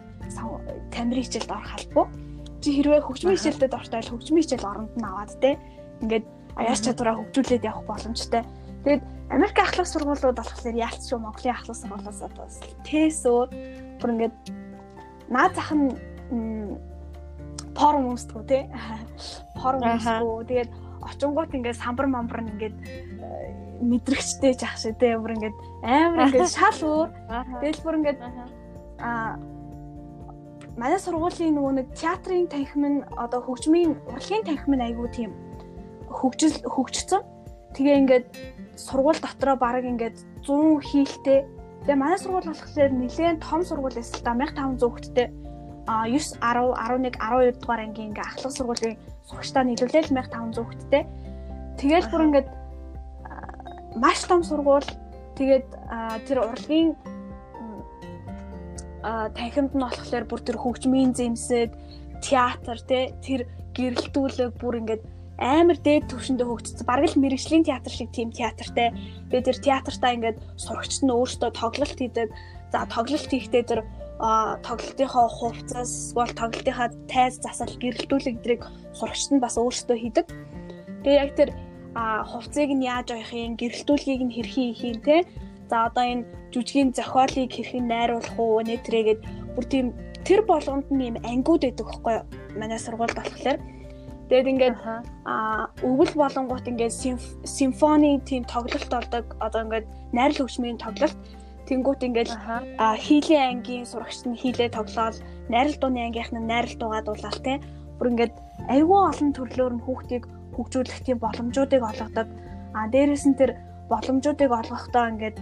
тамирын хичээлд орох албагүй чи хэрвээ хөгжмийн хичээлдээ дортой бол хөгжмийн хичээл оронд нь аваад те ингээд аяас чадвараа хөгжүүлээд явах боломжтой. Тэгээд Америк ахлах сургуулиуд болохоор яалтч шүү Монголын ахлах сургуулиас одоо тэсөө бүр ингээд наад зах нь форум өмсдгүү те. Форум өмсдгүү тэгээд очингууд ингээд самбар мамбар нь ингээд э, мэдрэгчтэй жах шиг те. Бүр ингээд амар ингээд шал өөр. Тэгэл бүр ингээд а манай сургуулийн нөгөө нэг театрын танхим нь одоо хөгжмийн урлагийн танхим нь айгүй тийм хөгжил хөгжсөн тэгээ ингээд сургууль дотроо баг ингээд 100 хийлтэй. Тэгээ манай сургууль болохоор нэлээд том сургууль эсэл та 1500 хүүхэдтэй а 9 10 11 12 дугаар ангийн ингээ ахлах сургуулийн сурагчдаа нийлүүлээл 1500 хүүхэдтэй. Тэгэл бүр ингээд маш том сургууль тэгээд тэр урлагийн танхимд нь болохоор бүр тэр хөгжмийн зэмсэг, театр тэ тэр гэрэлтүүлэг бүр ингээд амар дээд түвшиндээ хөгжсөн. Бараг л мэрэгжлийн театр шиг тийм театртай. Тэгээд тэр театртаа ингээд сурагчид нь өөрсдөө тоглолт хийдэг. За тоглолт хийхдээ тэр тоглолтынхоо хувцас бол тоглолтынхаа тайз засал гэрэлтүүлэг гэдрийг сурагчид нь бас өөрсдөө хийдэг. Тэгээ яг тэр хувцсыг нь яаж авах юм, гэрэлтүүлгийг нь хэрхэн хийх юм те. За одоо энэ жүжигийн зохиолыг хэрхэн найруулах уу нэтрэгээд бүр тийм тэр болгонд нь юм ангиуд байдаг байхгүй юу? Манай сургуульд болохоор. Тэгээд ингээд аа өвөл болонгууд ингээд симфони тийм тоглолт болдог. Одоо ингээд найрал хөгжмийн тоглолт Тэнгүүт ингээл хийлийн ангийн сурагчид нь хийлээ тоглоод найрал дууны ангийнх нь найрал дуугаа дуулаад те бүр ингээд айгүй олон төрлөөр нь хүүхдийг хөгжүүлэх тийм боломжуудыг олгодог. А дээрэс нь тэр боломжуудыг олгохдоо ингээд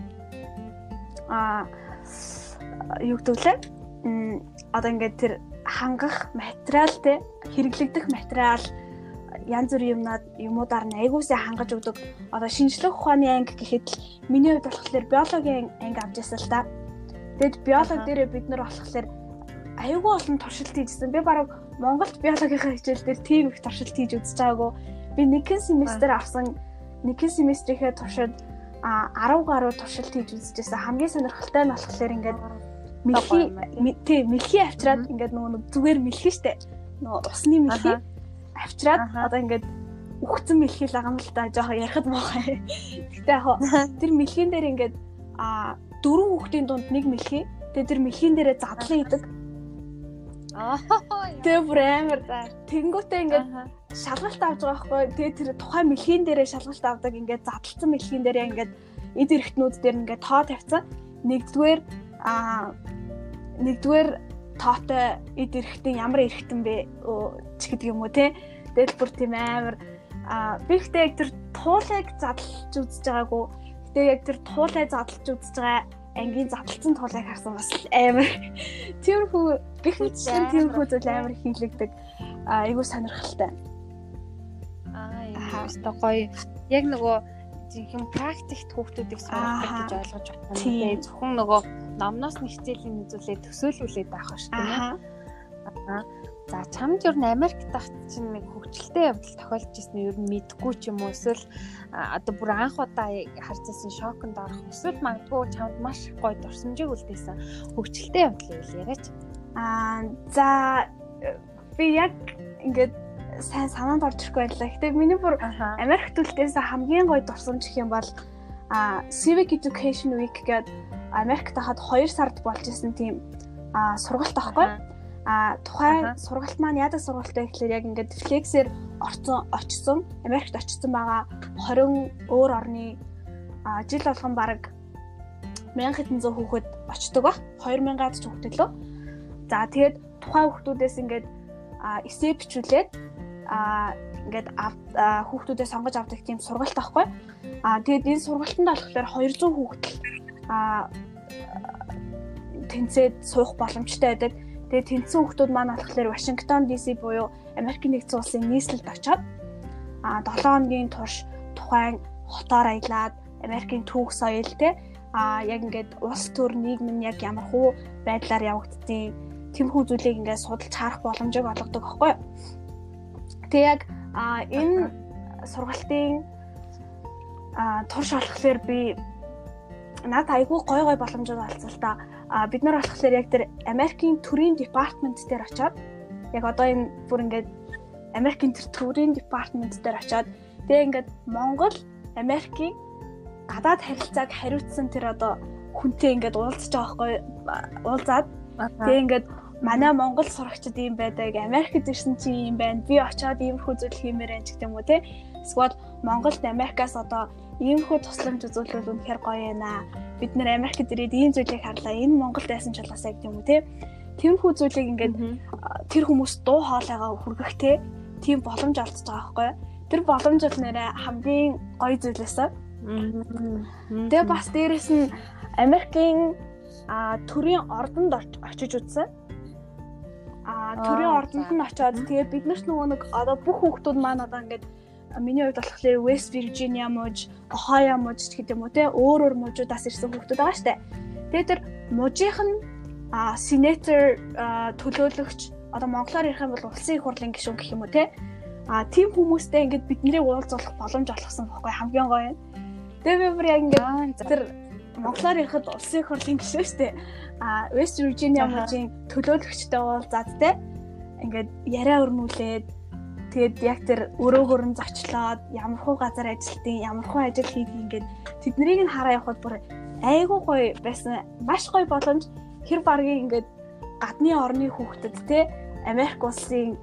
а юу гэдвүлээ? Одоо ингээд тэр хангах материал те хэрэглэгдэх материал янз бүрийн юмнаад юмудаар нь айгуусаа хангаж өгдөг. Одоо шинжлэх ухааны анги гэхэд л миний хувьд болохоор биологийн анги авч ясаа л та. Тэгэд биологи дээрээ бид нар болохоор айгүй олон туршилт хийжсэн. Би бараг Монголд биологийн хичээл дээр тийм их туршилт хийж үзэж байгаагүй. Би нэгэн семестр авсан нэгэн семестрийнхээ туршид а 10 гаруй туршилт хийж үзчихсэн. Хамгийн сонирхолтой нь болохоор ингээд мэлхий тий мэлхий авчираад ингээд нөгөө зүгээр мэлхий штэ. Нөгөө усны мэлхий авчираад одоо ингээд үхсэн мэлхийл байгаа юм л та жоохон ярихад моохай. Гэтэ яг тэр мэлхийн дээр ингээд а дөрвөн хүүхдийн дунд нэг мэлхий. Тэгээ тэр мэлхийн дээрээ задлан идэг. Аа. Тэгээ бүр амар за. Тэнгүүтээ ингээд шалгалт авч байгаа байхгүй. Тэгээ тэр тухайн мэлхийн дээрээ шалгалт авдаг ингээд задлцсан мэлхийн дээрээ ингээд эд эрхтнүүд дээр ингээд тоо тавьсан. Нэгдүгээр а нэгдүгээр тоотой эд эрхтэн ямар эрхтэн бэ ч гэдэг юм уу те. Тэгэл бүр тийм амар а би ихтэй яг тэр туулайг задлж үзэж байгаагүй. Гэтэ яг тэр туулай задлж үзэж байгаа ангийн задлцсан туулайг харсан бас амар тиймэрхүү бих мэдсэн тиймэрхүү зүйл амар хийлэгдэг. А айгуу сонирхолтой. Аа яа гоё. Яг нөгөө жинхэнэ практикт хүүхдүүдийг суулгах гэж ойлгож байна. Тэгээ зөвхөн нөгөө номноос нь хичээлийн үзүүлээ төсөөлүүлээд байх шүү дээ. Аа. За чамд ер нь Америк тахт чинь нэг хөгжилтэй явдал тохиолдож ирсэн ер нь мэдгүй ч юм уу эсвэл одоо бүр анх удаа харцсан шоконд орох эсвэл магадгүй чамд маш гоё дурсамжийг үлдээсэн хөгжилтэй явдал үйл яриач. Аа за би яг ингээд сайн санаанд орж ирэхгүй байлаа. Гэтэ миний бүр Америк төлтөөс хамгийн гоё дурсамж гэх юм бол а Civic Education Week гэдэг Америкт хаад 2 сард болж исэн тийм а сургалт аахгүй. А тухайн сургалт маань яадаг сургалттай гэхэлэр яг ингээд флексээр орцсон очсон Америкт очсон байгаа 20 өөр орны жил болгон баг 1000 хэдэн зуун хүүхэд очдог ба 2000-аад ч хүүхэд лөө. За тэгээд тухайн хүүхдүүдээс ингээд эсээ бичүүлээд ингээд хүүхдүүдээ сонгож авдаг тийм сургалт байхгүй. Аа тэгээд энэ сургалтанд болохоор 200 хүүхэд тэнцээд суух боломжтой байдаг. Тэгээд тэнцсэн хүүхдүүд маань болохоор Вашингтон DC буюу Америкийн нэгдсэн улсын нийслэлд очоод а 7 хоногийн турш тухайн хотоор аялаад Америкийн түүх соёл те а яг ингээд улс төр нийгэм нь яг ямар хуу байдлаар явагддгийг тэмхүү зүйлийг ингээд судалж харах боломжийг олгодог байхгүй юу. Тэг яг а энэ сургалтын а турш болохоор би надад айгүй гой гой боломжууд олцсон л та. А бид нар болохоор яг тэр Америкийн төрийн департамент дээр очиод яг одоо энэ бүр ингээд Америкийн тэр төрийн департамент дээр очиод тэгээ ингээд Монгол Америкийн гадаад харилцааг хариуцсан тэр одоо хүнтэй ингээд уулзаж байгаа байхгүй уулзаад тэгээ ингээд манай Монгол сурагчид ийм байдаг Америкт ирсэн чи ийм байна. Би очиод иймэрхүү зүйл хиймээр байна гэдэг юм уу те. Эсвэл Монголд Америкаас одоо иймэрхүү тусламж үзүүлвэл үнэхээр гоё аа бид нэр Америкт ирээд ийм зүйлийг харлаа. Энэ Монголд байсан ч болоосаа гэдэг юм уу те. Тэмхүү зүйлийг ингээд тэр хүмүүс дуу хоолойгоо хүргэх те. Тийм боломж олдож байгаа байхгүй. Тэр боломж бол нэрэ хамгийн гоё зүйлээсээ. Тэгээ бас дээрэс нь Америкийн төрийн ордонд очиж үзсэн. А төрийн ордонд нь очиод тэгээ бид нарт нөгөө нэг одоо бүх хүүхдүүд маань одоо ингээд миний хувьд болохоор West Virginia мужи, Ohio мужи гэдэг юм уу те өөр өөр мужуудаас ирсэн хүүхдүүд байгаа штэ. Тэгээ тэр мужийнх нь сенатор төлөөлөгч одоо монголоор ярих юм бол улсын их хурлын гишүүн гэх юм уу те а тийм хүмүүстэй ингээд биднийг уулзуулах боломж олгосон байхгүй хамгийн гоё юм. Тэгээ би бүр яг ингээд тэр монголоор ярихад улсын их хурлын гишүүн штэ а West Virginia мужийн төлөөлөгчтэй уулзаад те. Ингээд яриа өрнүүлээд тэгээд яг тэр өрөөгөр нь зочлоод ямар хуу газар ажилтیں۔ ямар хуу ажил хийх ингээд тэднийг нь хараа явахад бүр айгуу гоё байсан. Маш гоё боломж. Хэр баргийн ингээд гадны орны хүүхдэд те Америк улсын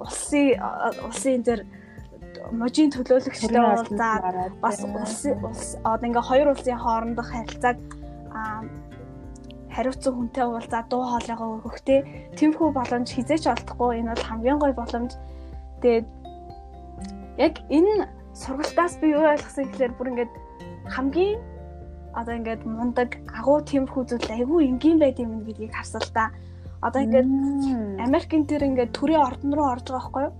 улсын улсын тэр можийн төлөөлөгчтэй уулзаад бас улс одоо ингээ хоёр улсын хоорондох харилцааг хариуцсан хүнтэй уулзаад дуу хоолойгоо өгөх те. Тэмхүү боломж хизээч олдохгүй. Энэ бол хамгийн гоё боломж. Тэгээд яг энэ сургалтаас би юу ойлгосон гэхээр бүр ингээд хамгийн одоо ингээд мундаг агуу тиймэрхүү зүйл айгүй энгийн байд юм гэдгийг харсал та. Одоо ингээд Америкийн тэр ингээд төрийн ордон руу орж байгаа байхгүй юу?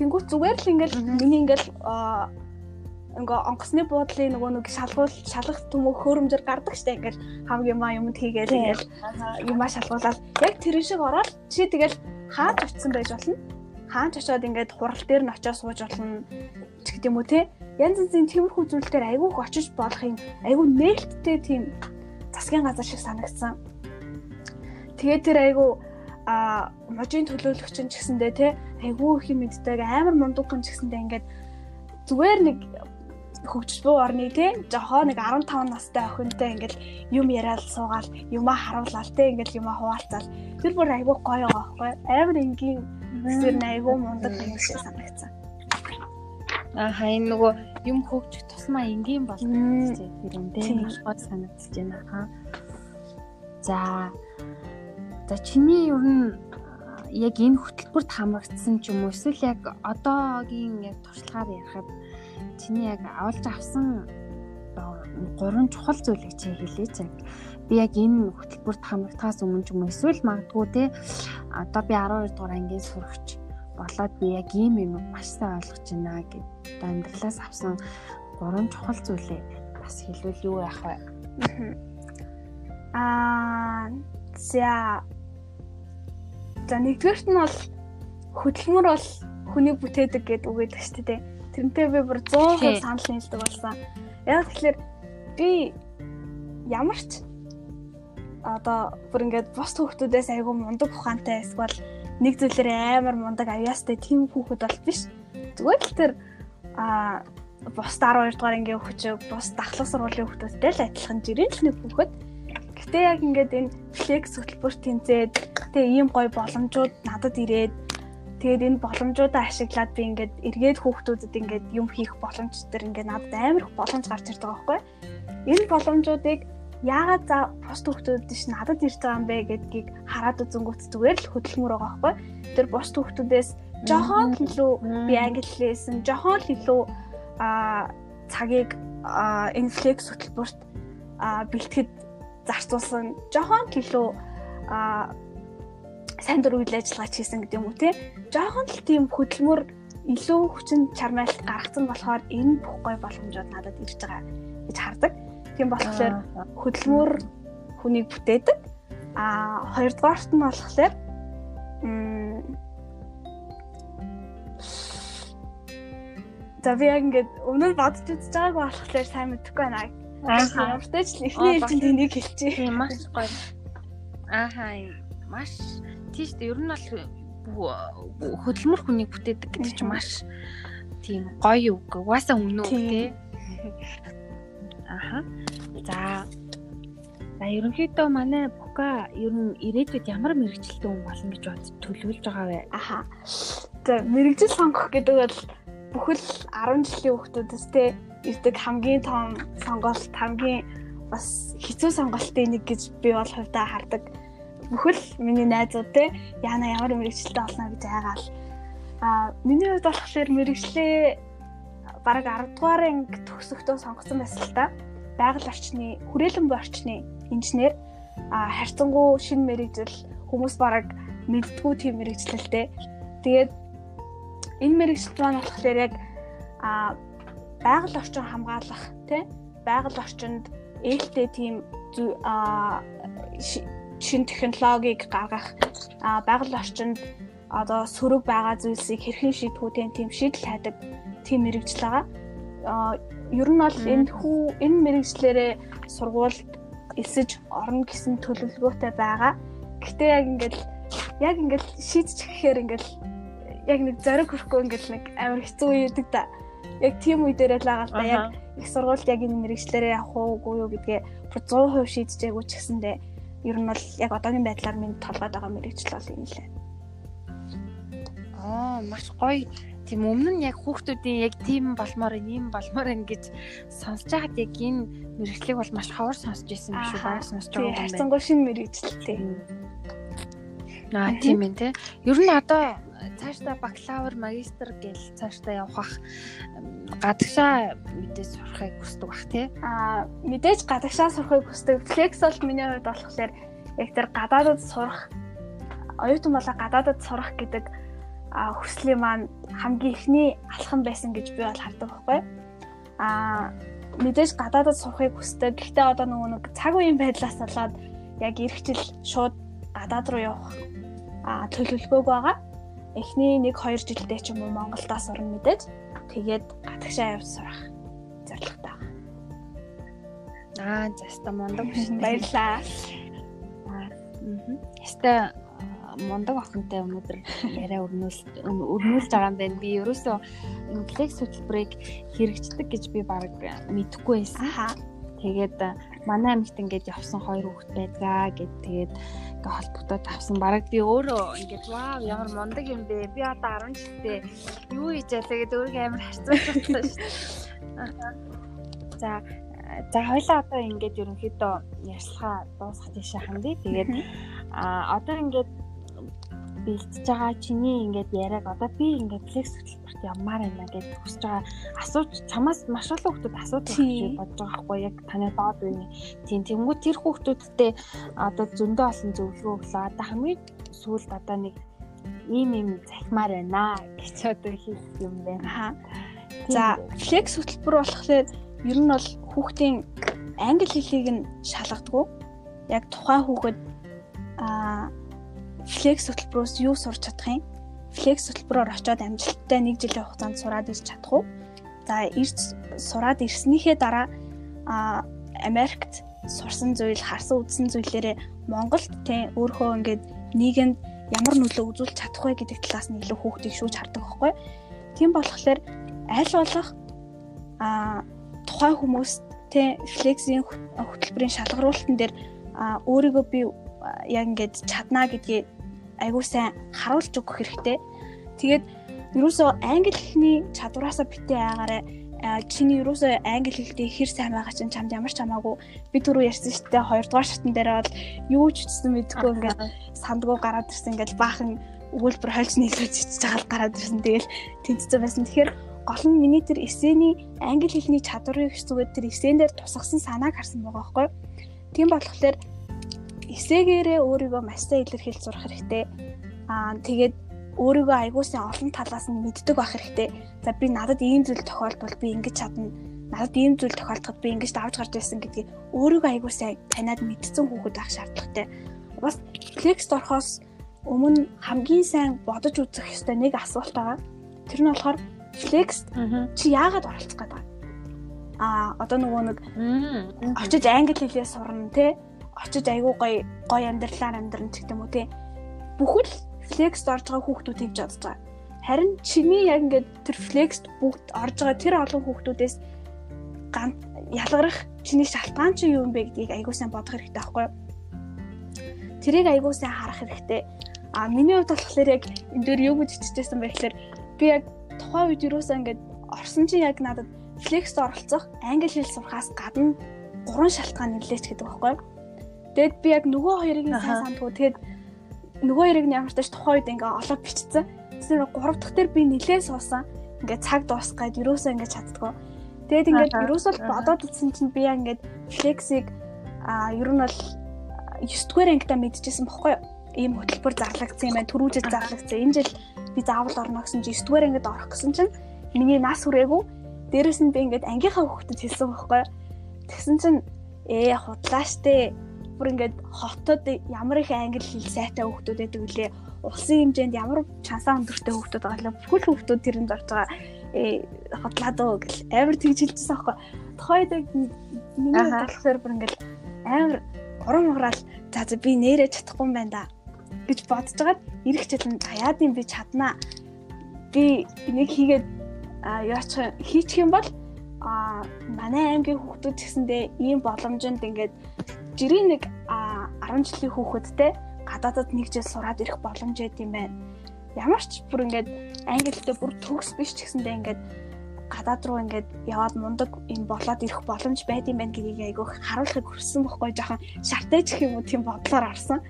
Тэнгүүт зүгээр л ингээд миний ингээд ингээ онгоцны буудлын нөгөө нэг шалгуул шалгах төмөө хөөрөмжөр гардаг штэ ингээл хамгийн маа юмд хийгээл ингээл юмаа шалгуулаад. Яг тэр шиг ороод чи тэгэл хаач очсон байж болно. Хаач очоод ингээд хурал дээр нь очиж сууж болно ч гэдэг юм уу те янз янзын тиймэрхүү зүйлээр айгүйх очиж болох юм. Айгүй нээлттэй тийм засгийн газар шиг санагдсан. Тэгээд тэр айгүй а можийн төлөөлөгч нь ч гэсэндээ те айгүй их юм мэддэг амар мундаг хүн ч гэсэндээ ингээд зүгээр нэг хөгжлөө орны те жохоо нэг 15 настай охинтой ингээл юм яриад суугаал юмаа харуулаад те ингээл юмаа хуваалцаал тэр бүр айгүй гоё байгаа байхгүй амар энгийн тэр айгүй мундаг юм шиг санагдсан Аа энэ нөгөө юм хөгжих тусмаа энгийн болно гэж тэр юм дээ. Гол санагдаж байна хаа. За. За чиний ер нь яг энэ хөтөлбөрт хамрагдсан ч юм уу эсвэл яг одоогийн яг туршлагаар ярихад чиний яг авалж авсан гурван чухал зүйлийг чи хэлээч. Би яг энэ хөтөлбөрт хамрагдахаас өмнө ч юм уу эсвэл магадгүй те одоо би 12 дугаар ангийн сурагч болоод би яг ийм юм маш сайн ойлгож байна гэд одоо амьдралаас авсан гурван чухал зүйлээ бас хэлвэл юу яах вэ? Аа за за нэгдүгээрт нь бол хөдөлмөр бол хүний бүтээдэг гэдэг үг гэдэг шүү дээ. Тэрнтэй би бүр 100% санал нийлдэг болсон. Яг тэгэхээр би ямар ч одоо бүр ингээд бос хүүхдүүдээс айгүй мундаг ухаантай эсвэл нэг зүйлээр амар мундаг авьяастай тийм хүүхэд бол биш. Зүгээр л тэр а бус 12 дугаар ангийн хүүхэд бус дахлах сургуулийн хүүхдүүдтэй л адилхан жирийн л нэг хүүхэд. Гэтэ яг ингээд энэ флекс хөтөлбөр тэнцээд тэгээ ийм гоё боломжууд надад ирээд тэгээд энэ боломжуудаа ашиглаад би ингээд эргээд хүүхдүүдэд ингээд юм хийх боломж төр ингээд надад амар их боломж гарч ирдэг байхгүй. Энэ боломжуудыг яагаад за бус хүүхдүүд ш надад ирж байгаа юм бэ гэдгийг хараад үзэнгүүт зүгээр л хөдөлмөр байгаа байхгүй. Тэр бус хүүхдүүдээс жохон илүү би англи хэлсэн, жохон илүү а цагийг энэ флекс хөтөлбөрт бэлтгэхэд зарцуулсан жохон илүү а сайн дур үйл ажиллагаа хийсэн гэдэг юм уу те. Жохон л тийм хөдөлмөр илүү хүчин чармайлт гаргацсан болохоор энэ бүх гой боломжууд надад ирж байгаа гэж хардаг. Тийм болохоор хөдөлмөр хүнийг бүтээдэг. А хоёрдугаарт нь болохоор За би яг ингээд өмнө нь бодож үзэж байгааг болохоор сайн мэдэхгүй байна. Аа. Ямартай ч эхний ээлжинд энийг хэлчихье. Тийм маш гоё. Ааха маш тийш ер нь бол хөдөлмөр хүнийг бүтээдэг гэдэг чинь маш тийм гоё үг. Угаасаа өмнө үг тий. Аха. За. За ерөнхийдөө манай Бука ер нь ирээдүйд ямар мэрэгчлээ хүн болно гэж бод төлөвлөж байгаа вэ? Аха. За мэрэгжил сонгох гэдэг бол бүхэл 10 жилийн хүүхдүүдээс те ирдэг хамгийн том сонголт хамгийн бас хэцүү сонголтын нэг гэж би бол хувьдаа хардаг. Бүхэл миний найзууд те яана ямар мэрэгчлээ олно гэж айгаал. Аа миний хувьд болохоор мэрэгчлээ бараг 10 дугаар анги төгсөхдөө сонгосон байсан л та. Байгаль орчны хүрээлэн буй орчны инженер а харьцангуй шинэ мэрэгжил хүмүүс бараг мэддгүү тийм мэрэгчлэлтэй. Тэгээд энэ мэрэгчлэл маань болохоор яг а байгаль орчин хамгаалах тий байгаль орчинд ээлтэй тийм а шин технологиг гаргах байгаль орчинд одоо сөрөг байгаа зүйлсийг хэрхэн шийдвүүтэй тийм шийдэл хайдаг тийм мэрэгжил байгаа. А ер нь бол энэ хүү энэ мэрэгжлэрээ сургуульд элсэж орно гэсэн төлөвлөгөөтэй байгаа. Гэтэ яг ингээл яг ингээл шийдчих гэхээр ингээл яг нэг зориг хүрхгүй ингээл нэг амар хэцүү үе үүдэг да. Яг тийм үе дээр л байгаа л да. Яг их сургуульд яг энэ мэрэгчлэрээ явах уугүй юу гэдгээ 100% шийдчихээгүй ч гэсэндээ ер нь бол яг одоогийн байдлаар минь толгойд байгаа мэрэгчл бол юм лээ. Аа маш гоё. Тийм өмнө нь яг хүүхдүүдийн яг тийм болмоор ийм болмоор ингэж сонсож байхад яг энэ мэрэгчлийг бол маш ховор сонсож байсан юм шүү баг сонсож байгаа юм байна. Хайцангуй шинэ мэрэгчлээ. Аа тийм ээ те. Ер нь одоо цаашдаа бакалавр, магистр гэл цаашдаа явах гадагшаа мэдээж сурахыг хүсдэг бах тий. Аа мэдээж гадагшаа сурахыг хүсдэг. Flex бол миний хувьд болохоор яг тэр гадаадад сурах оюутан болоо гадаадад сурах гэдэг хүслийн маань хамгийн ихний алхам байсан гэж би бол хардаг байхгүй. Аа мэдээж гадаадад сурахыг хүсдэг. Гэхдээ одоо нөгөө нэг цаг үеийн байдлаас болоод яг ирэх жил шууд гадаад руу явах төлөвлөгөөг байгаа эхний 1 2 жилдээ ч юм уу Монголдоо сурна мэдээж тэгээд гадагшаа явж сурах зорилготой байгаа. Аа, заста мундаг биш. Баярлаа. Аа. Яста мундаг охинтой өнөөдөр яриа өрнүүл өрнүүлж байгаа юм байна. Би ерөөсөө флекс хөтөлбөрийг хэрэгждэг гэж би баг мэдэхгүй байсан. Тэгээд манай амьд ингээд явсан хоёр хүүхэд байдгаа гэд тэгээд ингээ холбогдоод авсан. Бараг би өөрөө ингээд вау ямар мундаг юм бэ. Би одоо 10 жилдээ юу хийж ялаа гэдэг өөрийгөө амар харцуулж байна шүү дээ. За за хоёлаа одоо ингээд ерөнхийдөө ярьслахаа дуусгах тийшээ хандъя. Тэгээд а одоо ингээд бэлтэж байгаа чиний ингээд яриаг одоо би ингээд флекс хөтөлбөрт явмаар байна гэж хүсэж байгаа асууж чамаас маш олон хүмүүс асуудаг гэж бодож байгаа хгүй яг таны доод үеийн тийм тэнгуү тэр хүмүүстэй одоо зөндөө олон зөвлөгөө өглөө одоо хамгийн сүүлд одоо нэг ийм ийм захимаар байна гэж одоо хийх юм байна. За флекс хөтөлбөр болохоор ер нь бол хүүхдийн англи хэлийг нь шалгадаг. Яг тухайн хүүхэд аа флекс хөтөлбөрөөс юу сурч чадах юм? Флекс хөтөлбөрөөр очиод амжилттай 1 жилийн хугацаанд сураад ирч чадах уу? За ирж сураад ирснийхээ дараа а Америкт сурсан зүйл, харсан үзсэн зүйлээрээ Монголд тий өөрөө ингээд нийгэмд ямар нөлөө үзүүлж чадах вэ гэдэг талаас нь илүү хүүхдийг шүүж хардаг байхгүй. Тийм болохоор аль болох а тухайн хүмүүс тий флексийн хөтөлбөрийн шалгаруулалтан дээр өөрийгөө би яг ингээд чаднаа гэдгийг айгуу сайн харуулж өгөх хэрэгтэй. Тэгээд ерөөсөө англи хэлний чадвараасаа битээ аагаарай чиний ерөөсөө англи хэлтэй хэр сайн байгаа чинь чамд ямар ч хамаагүй би түрүү ярьсан шүү дээ 2 дугаар шатн дээр бол юу ч үтсэн мэдгүй ингээд сандгүй гараад ирсэн ингээд баахан өгүүлбэр хольж нийлүүлж чиж байгаа гараад ирсэн. Тэгэл тэнцсэн байсан. Тэгэхээр гол нь миний тэр эсэний англи хэлний чадварыг зүгээд тэр эсэнээр тусгасан санааг харсан байгаа байхгүй. Тийм болохоор эсэгээрээ өөрийгөө маш сайн илэрхийлж сурах хэрэгтэй. Аа тэгээд өөрийгөө аягуулсан олон талаас нь мэддэг байх хэрэгтэй. За би надад ийм зүйл тохиолдвол би ингэж чадна. Надад ийм зүйл тохиолдоход би ингэж давж гарч байсан гэдгийг өөрийгөө аягуулсан таниад мэдсэн хүүхэд байх шаардлагатай. Бас флекс орохоос өмнө хамгийн сайн бодож үзэх ёстой нэг асуулт байгаа. Тэр нь болохоор флекс чи яагаад оролцох гээд байгаа? Аа одоо нөгөө нэг очиж англи хэлээ сурна те очиж айгуу гоё гоё амьдралаар амьдрна ч гэдэг юм уу те бүхэл флекст орж байгаа хүүхдүүд хийж чадж байгаа. Харин чиний яг ингээд тэр флекст бүгд орж байгаа тэр олон хүүхдүүдээс ганц ялгарах чиний шалтгаан чи юу юм бэ гэдгийг айгуу сайн бодох хэрэгтэй байхгүй юу? Тэрийг айгуу сайн харах хэрэгтэй. А миний хувьд болохоор яг энэ дээр юу гэж хичээсэн бэ гэхээр би яг тухайн үед юусаа ингээд орсон чинь яг надад флекст оролцох англи хэл сурахаас гадна гурван шалтгаан нэлээч гэдэг байхгүй юу? Тэгэд би яг нөгөө хоёрыг нь сайн сандгүй тэгээд нөгөө хоёрыг нь ямар ч тач тухайн үед ингээ олоод бичсэн. Тэгэхээр гурав дахь дээр би нилээ суусан. Ингээ цаг дуусгаад юусаа ингээ чаддгүй. Тэгэд ингээд юусаа бодоод утсан чинь би яг ингээд флексийг а ер нь бол 9 дугаар ангида мэдчихсэн бохгүй юу? Ийм хөтөлбөр зарлагдсан юм байна. Төрүүжэд зарлагдсан. Энэ жил би заавал орно гэсэн чинь 9 дугаар ангид орох гэсэн чинь миний нас хүрээгүй. Дээрэс нь би ингээд ангийнхаа хүүхдэд хэлсэн бохгүй юу? Тэгсэн чинь ээ худлаа штэ бүр ингээд хотод ямар их англи хэл сайтай хүүхдүүд байдаг үлээ. Улсын хэмжээнд ямар чансаа өндөртэй хүүхдүүд байгаа л бүхэл хүүхдүүд тэрэнд орж байгаа. Э хотлаад оо гэл. Амар тэгж хэлчихсэн аахгүй. Тухайд миний болохоор бүр ингээд амар урам ураал за за би нэрээ чадахгүй юм байна да гэж бодож байгаад ирэх жил нь яад юм би чаднаа би энийг хийгээд яачих хийчих юм бол а манай аймгийн хүүхдүүд гэсэндээ ийм боломжинд ингээд жирийн нэг 10 жилийн хүүхэдтэй гадаадад нэг жил сураад ирэх боломж өгд юм байна. Ямар ч бүр ингээд англитэй бүр төгс биш ч гэсэндээ ингээд гадаад руу ингээд яваад мундаг юм болоод ирэх боломж байд юм байна гэдгийг айгүйх харуулахыг хүссэн бохгүй жоохон шартаж гэх юм уу тийм бодлоор арсан.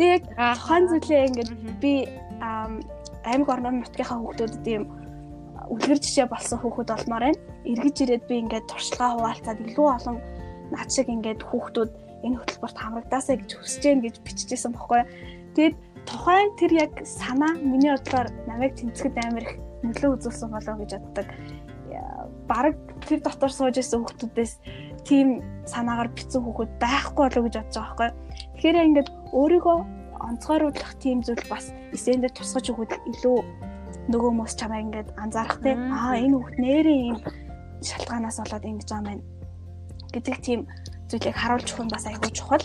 Тэгээд тухайн зүйлээ ингээд би аймаг орнын нутгийнхаа хүүхдүүдэд ийм үлгэр жишээ болсон хүүхэд болмоор байна. Иргэж ирээд би ингээд туршлагаа хуваалцаад илүү олон над шиг ингээд хүүхдүүд энэ хөтөлбөрт хамрагдаасаа гэж хүсэж гэн гэж биччихсэн бохгүй. Тэгээд тухайн тэр яг санаа миний бодлоор намайг тэнцэхэд амар их нөлөө үзүүлсэн болоо гэж боддог. Бараг тэр дотор сууж исэн хүүхдүүдээс тийм санаагаар битсэн хүүхэд байхгүй болоо гэж бодож байгаа байхгүй. Тэгэхээр ингээд өөрийгөө онцгойруулах тийм зүйл бас эсэндээ тусгаж өгөхөд илүү нөгөө хүмүүс чамайг ингээд анзаарах те аа энэ хүүхд нэрээ ийм шалтгаанаас болоод ингэж байгаа юм байна гэдэг тийм зүйлийг харуулж нь бас айгүй чухал.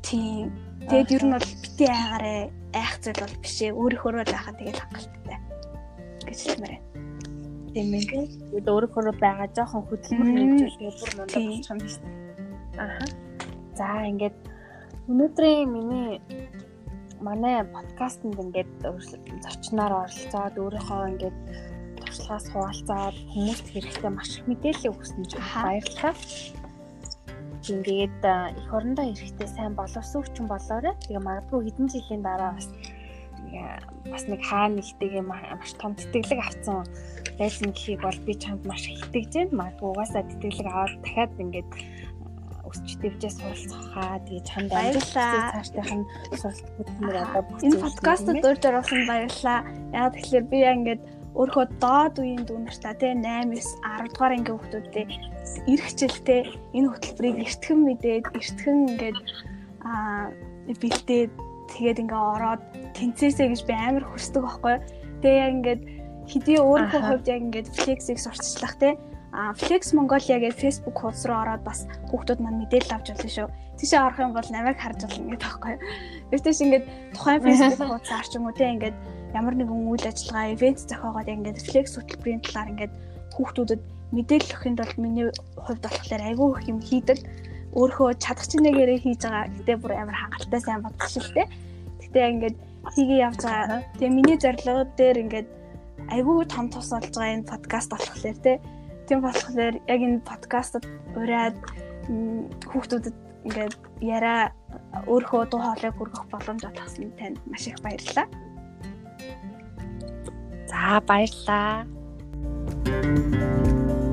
Тийм. Тэгэд ер нь бол бити айгаарэ айх зүйл бол биш ээ. Өөрийнхөө л байхад тэгэл хангалттай гэж хэлмээр байна. Тийм ээ. Тэгэд өөрийнхөө байгаа жоохон хөдөлмөр нэгжүүлээ бүр мундаг болчих юм биш? Аха. За ингээд өнөөдрийн миний манай подкастэнд ингээд зочноор оролцоод өөрийнхөө ингээд туршлагаас хуваалцаад хүмүүст хэрэгтэй маш их мэдээлэл өгсөн чинь баярлалаа. Тэгээд их орондоо эрэхтэй сайн боловсруучсан болоорой. Тэгээ магадгүй хэдэн жилийн дараа бас бас нэг хаа нэгтэйгээ маш том тэтгэлэг авсан байсан гэхийг бол би чамд маш их итгэж байна. Магадгүй угаасаа тэтгэлэг аваад дахиад ингээд өсч дэвжээ суралцахаа тэгээ чамд амжилттай цаашдынх нь суралцах хөтөлбөр одоо бүх энэ подкастд урьж оруулсан баярлалаа. Яг тэгэхээр би ингээд өөрөө доод үеийн дүү нартаа тий 8 9 10 дугаар ангийн хүүхдүүдтэй ирэх жилдээ энэ хөтөлбөрийг эртхэн мэдээд эртхэн ингээд аа бэлдээд тэгээд ингээ ороод тэнцээсэй гэж би амар хүсдэг байхгүй. Тэгээ яг ингээд хэдий өөрийнхөө хувьд яг ингээд флексийг сурчлах тий а Flex Mongolia гэж Facebook хуудас руу ороод бас хүүхдүүд маань мэдээлэл авч болно шүү. Тийшээ орох юм бол намайг харж болно гэдэг байхгүй. Тэгтээс ингээд тухайн Facebook хуудас арч юм уу те ингээд ямар нэгэн үйл ажиллагаа, ивент зохиогоод ингээд Flex хөтөлбөрийн талаар ингээд хүүхдүүдэд мэдээлэл өгөхийн тулд миний хувьд болохоор айгүй их юм хийдэг. Өөрөө чадах чинээгээрээ хийж байгаа. Гэтэ бүр амар хангалттай сайн бодчих шилтэй. Гэтэ ингээд хийгээ явж байгаа. Тэгээ миний зорилго дээр ингээд айгүй том тус болж байгаа энэ подкаст болохоор те Тийм болохоор яг энэ подкастад ураад хүүхдүүдэд ингээд яриа өөрөө дуу хоолойг хүргэх боломж олгосон танд маш их баярлалаа. За баярлалаа. Thank you